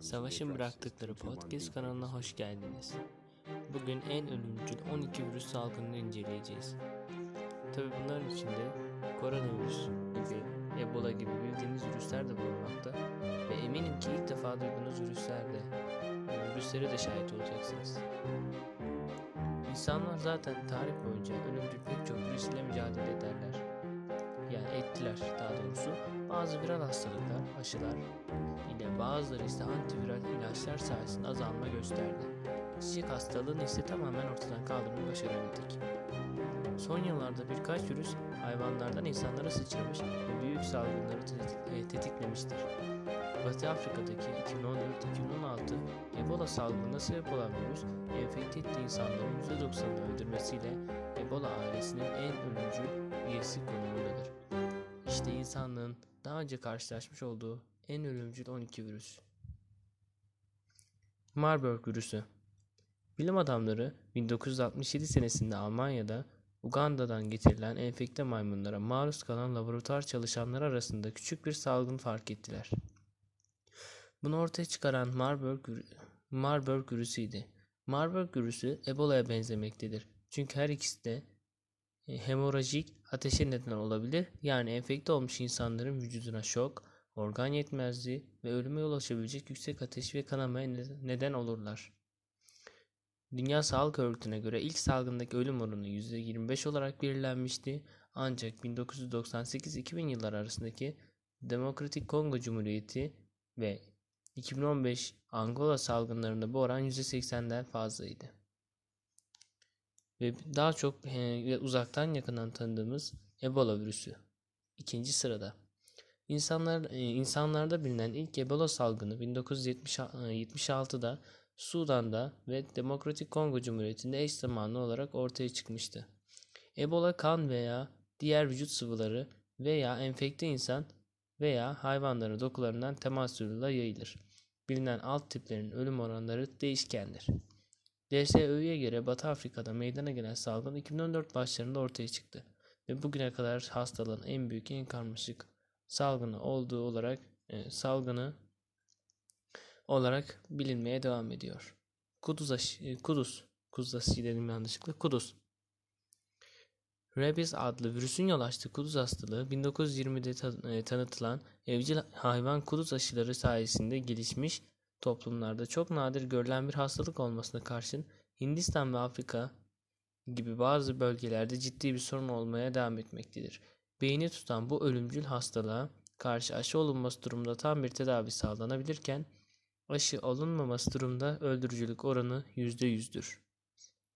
Savaşın Bıraktıkları Podcast kanalına hoş geldiniz. Bugün en ölümcül 12 virüs salgınını inceleyeceğiz. Tabi bunların içinde koronavirüs gibi, Ebola gibi bildiğiniz virüsler de bulunmakta ve eminim ki ilk defa duyduğunuz virüsler de, virüslere de şahit olacaksınız. İnsanlar zaten tarih boyunca ölümcül pek çok virüs ile mücadele ederler. Yani ettiler daha doğrusu. Bazı viral hastalıklar, aşılar bazıları ise antiviral ilaçlar sayesinde azalma gösterdi. Çiçek hastalığını ise tamamen ortadan kaldırmayı başarabildik. Son yıllarda birkaç virüs hayvanlardan insanlara sıçramış ve büyük salgınları e, tetiklemiştir. Batı Afrika'daki 2014-2016 Ebola salgınına sebep olan virüs, enfekte ettiği insanların %90'ını öldürmesiyle Ebola ailesinin en ölümcül üyesi konumundadır. İşte insanlığın daha önce karşılaşmış olduğu en ölümcül 12 virüs. Marburg virüsü Bilim adamları 1967 senesinde Almanya'da Uganda'dan getirilen enfekte maymunlara maruz kalan laboratuvar çalışanları arasında küçük bir salgın fark ettiler. Bunu ortaya çıkaran Marburg, Marburg virüsüydü. Marburg virüsü Ebola'ya benzemektedir. Çünkü her ikisi de e, hemorajik ateşe neden olabilir. Yani enfekte olmuş insanların vücuduna şok, organ yetmezliği ve ölüme yol açabilecek yüksek ateş ve kanamaya neden olurlar. Dünya Sağlık Örgütü'ne göre ilk salgındaki ölüm oranı %25 olarak belirlenmişti. Ancak 1998-2000 yılları arasındaki Demokratik Kongo Cumhuriyeti ve 2015 Angola salgınlarında bu oran %80'den fazlaydı. Ve daha çok uzaktan yakından tanıdığımız Ebola virüsü. ikinci sırada. İnsanlar, e, insanlarda bilinen ilk Ebola salgını 1976'da Sudan'da ve Demokratik Kongo Cumhuriyeti'nde eş zamanlı olarak ortaya çıkmıştı. Ebola kan veya diğer vücut sıvıları veya enfekte insan veya hayvanların dokularından temas yoluyla yayılır. Bilinen alt tiplerin ölüm oranları değişkendir. DSÖ'ye göre Batı Afrika'da meydana gelen salgın 2014 başlarında ortaya çıktı ve bugüne kadar hastalığın en büyük en karmaşık salgını olduğu olarak e, salgını olarak bilinmeye devam ediyor. Kuduz e, Kuduz, Kuduz aşısı dedim yanlışlıkla, Kuduz. Rabies adlı virüsün yol açtığı kuduz hastalığı 1920'de ta- e, tanıtılan evcil hayvan kuduz aşıları sayesinde gelişmiş toplumlarda çok nadir görülen bir hastalık olmasına karşın Hindistan ve Afrika gibi bazı bölgelerde ciddi bir sorun olmaya devam etmektedir. Beyni tutan bu ölümcül hastalığa karşı aşı olunması durumunda tam bir tedavi sağlanabilirken aşı olunmaması durumda öldürücülük oranı %100'dür.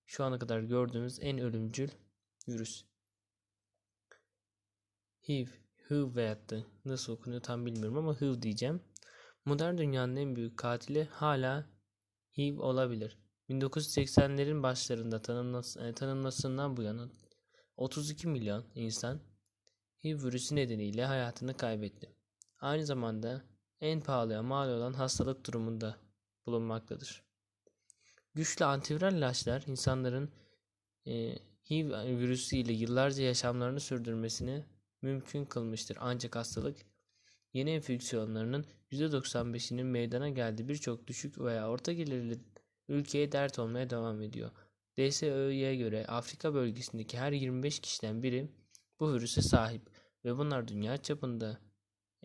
Şu ana kadar gördüğümüz en ölümcül virüs. HIV, HIV veyahut da nasıl okunuyor tam bilmiyorum ama HIV diyeceğim. Modern dünyanın en büyük katili hala HIV olabilir. 1980'lerin başlarında tanınması, e, tanınmasından bu yana 32 milyon insan HIV virüsü nedeniyle hayatını kaybetti. Aynı zamanda en pahalıya mal olan hastalık durumunda bulunmaktadır. Güçlü antiviral ilaçlar insanların e, HIV virüsü ile yıllarca yaşamlarını sürdürmesini mümkün kılmıştır. Ancak hastalık yeni enfeksiyonlarının %95'inin meydana geldiği birçok düşük veya orta gelirli ülkeye dert olmaya devam ediyor. DSÖ'ye göre Afrika bölgesindeki her 25 kişiden biri bu virüse sahip ve bunlar dünya çapında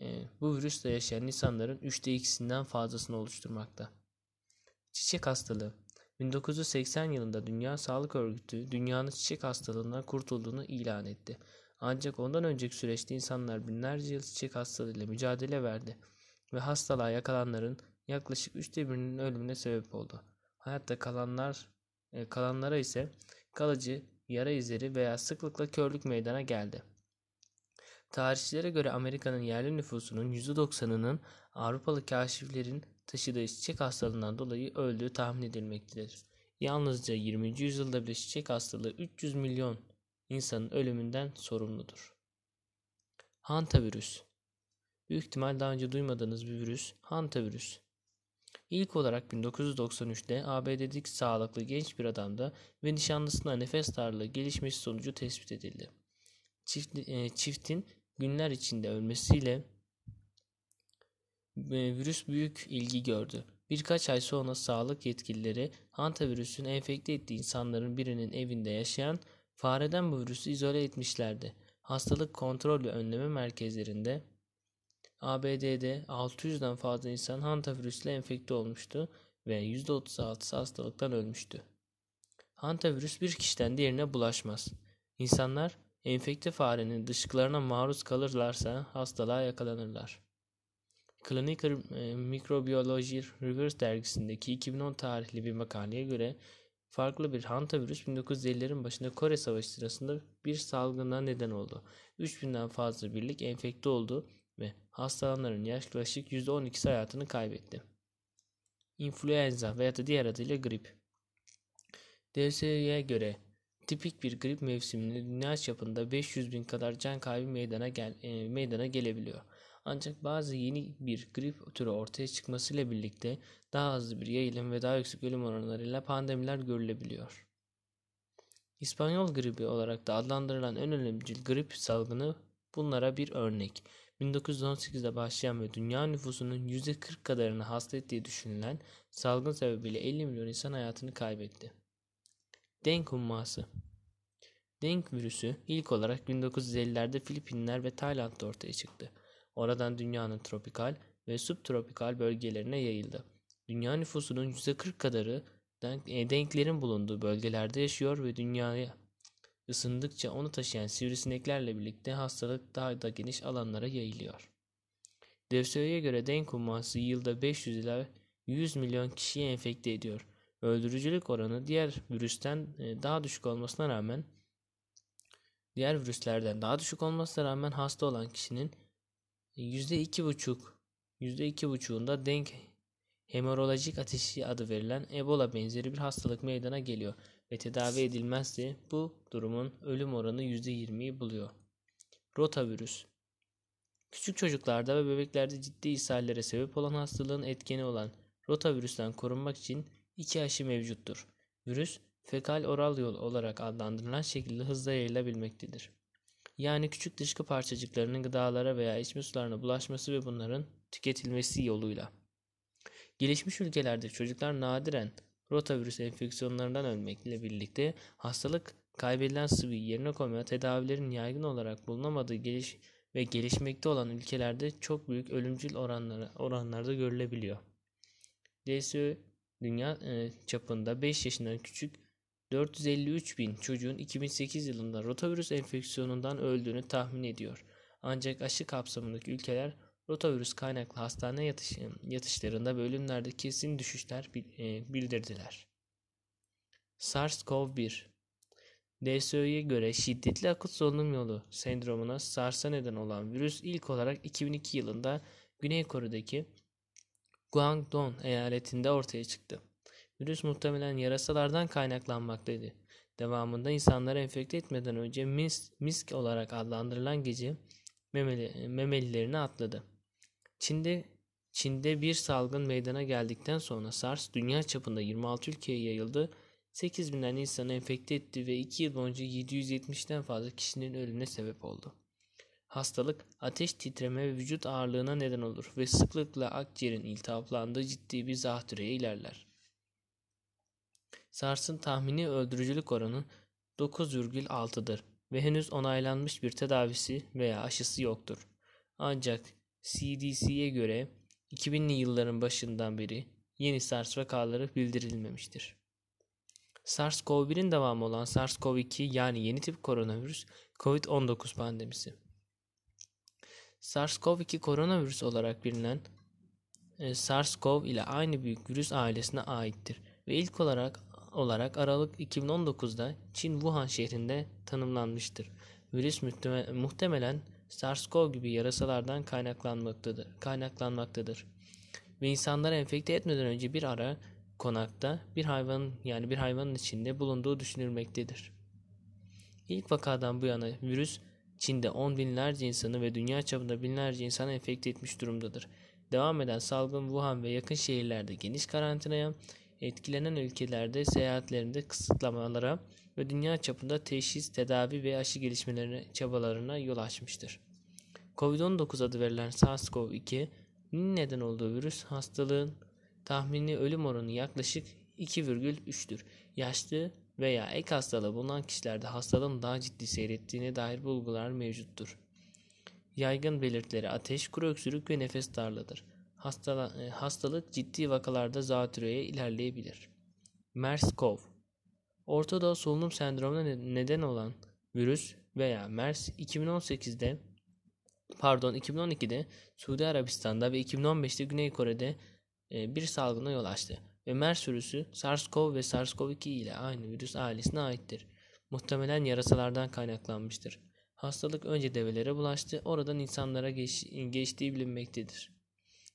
e, bu virüsle yaşayan insanların 3'te 2'sinden fazlasını oluşturmakta. Çiçek hastalığı 1980 yılında Dünya Sağlık Örgütü dünyanın çiçek hastalığından kurtulduğunu ilan etti. Ancak ondan önceki süreçte insanlar binlerce yıl çiçek hastalığıyla mücadele verdi ve hastalığa yakalanların yaklaşık üçte birinin ölümüne sebep oldu. Hayatta kalanlar e, kalanlara ise kalıcı yara izleri veya sıklıkla körlük meydana geldi. Tarihçilere göre Amerika'nın yerli nüfusunun %90'ının Avrupalı kaşiflerin taşıdığı çiçek hastalığından dolayı öldüğü tahmin edilmektedir. Yalnızca 20. yüzyılda bile çiçek hastalığı 300 milyon insanın ölümünden sorumludur. Hantavirüs Büyük ihtimal daha önce duymadığınız bir virüs hantavirüs. İlk olarak 1993'te ABD'deki sağlıklı genç bir adamda ve nişanlısına nefes darlığı gelişmesi sonucu tespit edildi. Çift, e, çiftin günler içinde ölmesiyle e, virüs büyük ilgi gördü. Birkaç ay sonra sağlık yetkilileri hantavirüsün enfekte ettiği insanların birinin evinde yaşayan fareden bu virüsü izole etmişlerdi. Hastalık kontrol ve önleme merkezlerinde ABD'de 600'den fazla insan hantavirüsle enfekte olmuştu ve %36'sı hastalıktan ölmüştü. Hantavirüs bir kişiden diğerine bulaşmaz. İnsanlar enfekte farenin dışkılarına maruz kalırlarsa hastalığa yakalanırlar. Clinical e, Microbiology Reviews dergisindeki 2010 tarihli bir makaleye göre farklı bir hantavirüs 1950'lerin başında Kore Savaşı sırasında bir salgına neden oldu. 3000'den fazla birlik enfekte oldu ve hastalananların yaklaşık %12'si hayatını kaybetti. İnfluenza veya da diğer adıyla grip. DSİ'ye göre tipik bir grip mevsiminde dünya çapında 500 bin kadar can kaybı meydana, gel, e, meydana gelebiliyor. Ancak bazı yeni bir grip türü ortaya çıkmasıyla birlikte daha hızlı bir yayılım ve daha yüksek ölüm oranlarıyla pandemiler görülebiliyor. İspanyol gribi olarak da adlandırılan en ölümcül grip salgını bunlara bir örnek. 1918'de başlayan ve dünya nüfusunun %40 kadarını hasta ettiği düşünülen salgın sebebiyle 50 milyon insan hayatını kaybetti. Denk humması Denk virüsü ilk olarak 1950'lerde Filipinler ve Tayland'da ortaya çıktı. Oradan dünyanın tropikal ve subtropikal bölgelerine yayıldı. Dünya nüfusunun %40 kadarı e, denklerin bulunduğu bölgelerde yaşıyor ve dünyaya ısındıkça onu taşıyan sivrisineklerle birlikte hastalık daha da geniş alanlara yayılıyor. DFSO'ya göre denk humması yılda 500 ila 100 milyon kişiyi enfekte ediyor. Öldürücülük oranı diğer virüsten e, daha düşük olmasına rağmen diğer virüslerden daha düşük olmasına rağmen hasta olan kişinin %2,5 %2,5'unda denk hemorolojik ateşi adı verilen Ebola benzeri bir hastalık meydana geliyor ve tedavi edilmezse bu durumun ölüm oranı %20'yi buluyor. Rotavirüs Küçük çocuklarda ve bebeklerde ciddi ishallere sebep olan hastalığın etkeni olan rotavirüsten korunmak için iki aşı mevcuttur. Virüs, fekal oral yol olarak adlandırılan şekilde hızla yayılabilmektedir. Yani küçük dışkı parçacıklarının gıdalara veya içme sularına bulaşması ve bunların tüketilmesi yoluyla. Gelişmiş ülkelerde çocuklar nadiren rotavirüs enfeksiyonlarından ölmekle birlikte hastalık kaybedilen sıvıyı yerine koymaya tedavilerin yaygın olarak bulunamadığı geliş ve gelişmekte olan ülkelerde çok büyük ölümcül oranları, oranlarda görülebiliyor. DSÖ dünya e, çapında 5 yaşından küçük 453 bin çocuğun 2008 yılında rotavirüs enfeksiyonundan öldüğünü tahmin ediyor. Ancak aşı kapsamındaki ülkeler rotavirüs kaynaklı hastane yatış, yatışlarında ve ölümlerde kesin düşüşler e, bildirdiler. SARS-CoV-1 DSÖ'ye göre şiddetli akut solunum yolu sendromuna SARS'a neden olan virüs ilk olarak 2002 yılında Güney Kore'deki Guangdong eyaletinde ortaya çıktı. Virüs muhtemelen yarasalardan kaynaklanmaktaydı. Devamında insanları enfekte etmeden önce misk, misk olarak adlandırılan gece memeli, memelilerini atladı. Çin'de Çin'de bir salgın meydana geldikten sonra SARS dünya çapında 26 ülkeye yayıldı. 8 binden insanı enfekte etti ve 2 yıl boyunca 770'ten fazla kişinin ölümüne sebep oldu. Hastalık ateş titreme ve vücut ağırlığına neden olur ve sıklıkla akciğerin iltihaplandığı ciddi bir zatürreye ilerler. SARS'ın tahmini öldürücülük oranı 9,6'dır ve henüz onaylanmış bir tedavisi veya aşısı yoktur. Ancak CDC'ye göre 2000'li yılların başından beri yeni SARS vakaları bildirilmemiştir. SARS-CoV-1'in devamı olan SARS-CoV-2 yani yeni tip koronavirüs COVID-19 pandemisi. SARS-CoV-2 koronavirüs olarak bilinen e, SARS-CoV ile aynı büyük virüs ailesine aittir ve ilk olarak olarak Aralık 2019'da Çin Wuhan şehrinde tanımlanmıştır. Virüs muhtemelen SARS-CoV gibi yarasalardan kaynaklanmaktadır. kaynaklanmaktadır. Ve insanları enfekte etmeden önce bir ara konakta bir hayvanın yani bir hayvanın içinde bulunduğu düşünülmektedir. İlk vakadan bu yana virüs Çin'de on binlerce insanı ve dünya çapında binlerce insanı enfekte etmiş durumdadır. Devam eden salgın Wuhan ve yakın şehirlerde geniş karantinaya, etkilenen ülkelerde seyahatlerinde kısıtlamalara ve dünya çapında teşhis, tedavi ve aşı gelişmelerine çabalarına yol açmıştır. Covid-19 adı verilen SARS-CoV-2 neden olduğu virüs hastalığın tahmini ölüm oranı yaklaşık 2,3'tür. Yaşlı veya ek hastalığı bulunan kişilerde hastalığın daha ciddi seyrettiğine dair bulgular mevcuttur. Yaygın belirtileri ateş, kuru öksürük ve nefes darlığıdır. Hastala, e, hastalık ciddi vakalarda zatürreye ilerleyebilir. MERS-CoV Orta Doğu solunum sendromuna neden olan virüs veya MERS 2018'de pardon 2012'de Suudi Arabistan'da ve 2015'te Güney Kore'de e, bir salgına yol açtı ve MERS virüsü SARS-CoV ve SARS-CoV-2 ile aynı virüs ailesine aittir. Muhtemelen yarasalardan kaynaklanmıştır. Hastalık önce develere bulaştı, oradan insanlara geç, geçtiği bilinmektedir.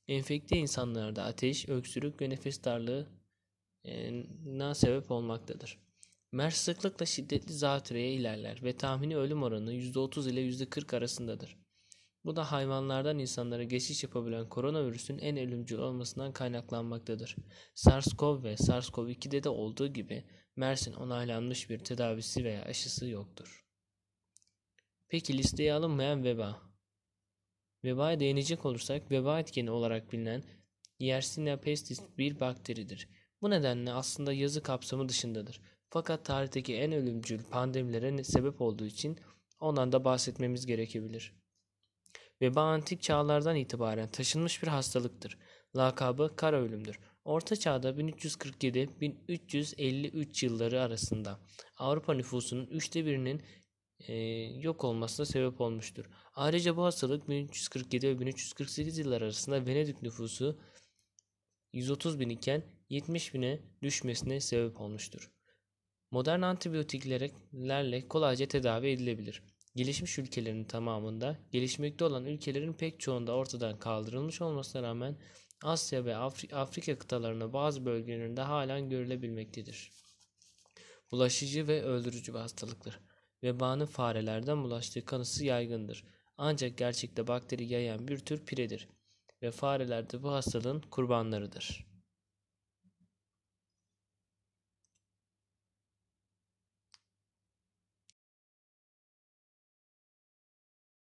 Enfekte insanlarda ateş, öksürük ve nefes darlığı e, na sebep olmaktadır. MERS sıklıkla şiddetli zatürreye ilerler ve tahmini ölüm oranı %30 ile %40 arasındadır. Bu da hayvanlardan insanlara geçiş yapabilen koronavirüsün en ölümcül olmasından kaynaklanmaktadır. SARS-CoV ve SARS-CoV-2'de de olduğu gibi MERS'in onaylanmış bir tedavisi veya aşısı yoktur. Peki listeye alınmayan veba. Vebaya değinecek olursak veba etkeni olarak bilinen Yersinia pestis bir bakteridir. Bu nedenle aslında yazı kapsamı dışındadır. Fakat tarihteki en ölümcül pandemilere sebep olduğu için ondan da bahsetmemiz gerekebilir. Veba antik çağlardan itibaren taşınmış bir hastalıktır. Lakabı kara ölümdür. Orta çağda 1347-1353 yılları arasında Avrupa nüfusunun üçte birinin e, yok olmasına sebep olmuştur. Ayrıca bu hastalık 1347 ve 1348 yıllar arasında Venedik nüfusu 130 bin iken 70 bine düşmesine sebep olmuştur. Modern antibiyotiklerle kolayca tedavi edilebilir. Gelişmiş ülkelerin tamamında, gelişmekte olan ülkelerin pek çoğunda ortadan kaldırılmış olmasına rağmen Asya ve Afri Afrika kıtalarında bazı bölgelerinde halen görülebilmektedir. Bulaşıcı ve öldürücü bir hastalıktır. Vebanın farelerden bulaştığı kanısı yaygındır. Ancak gerçekte bakteri yayan bir tür piredir ve fareler de bu hastalığın kurbanlarıdır.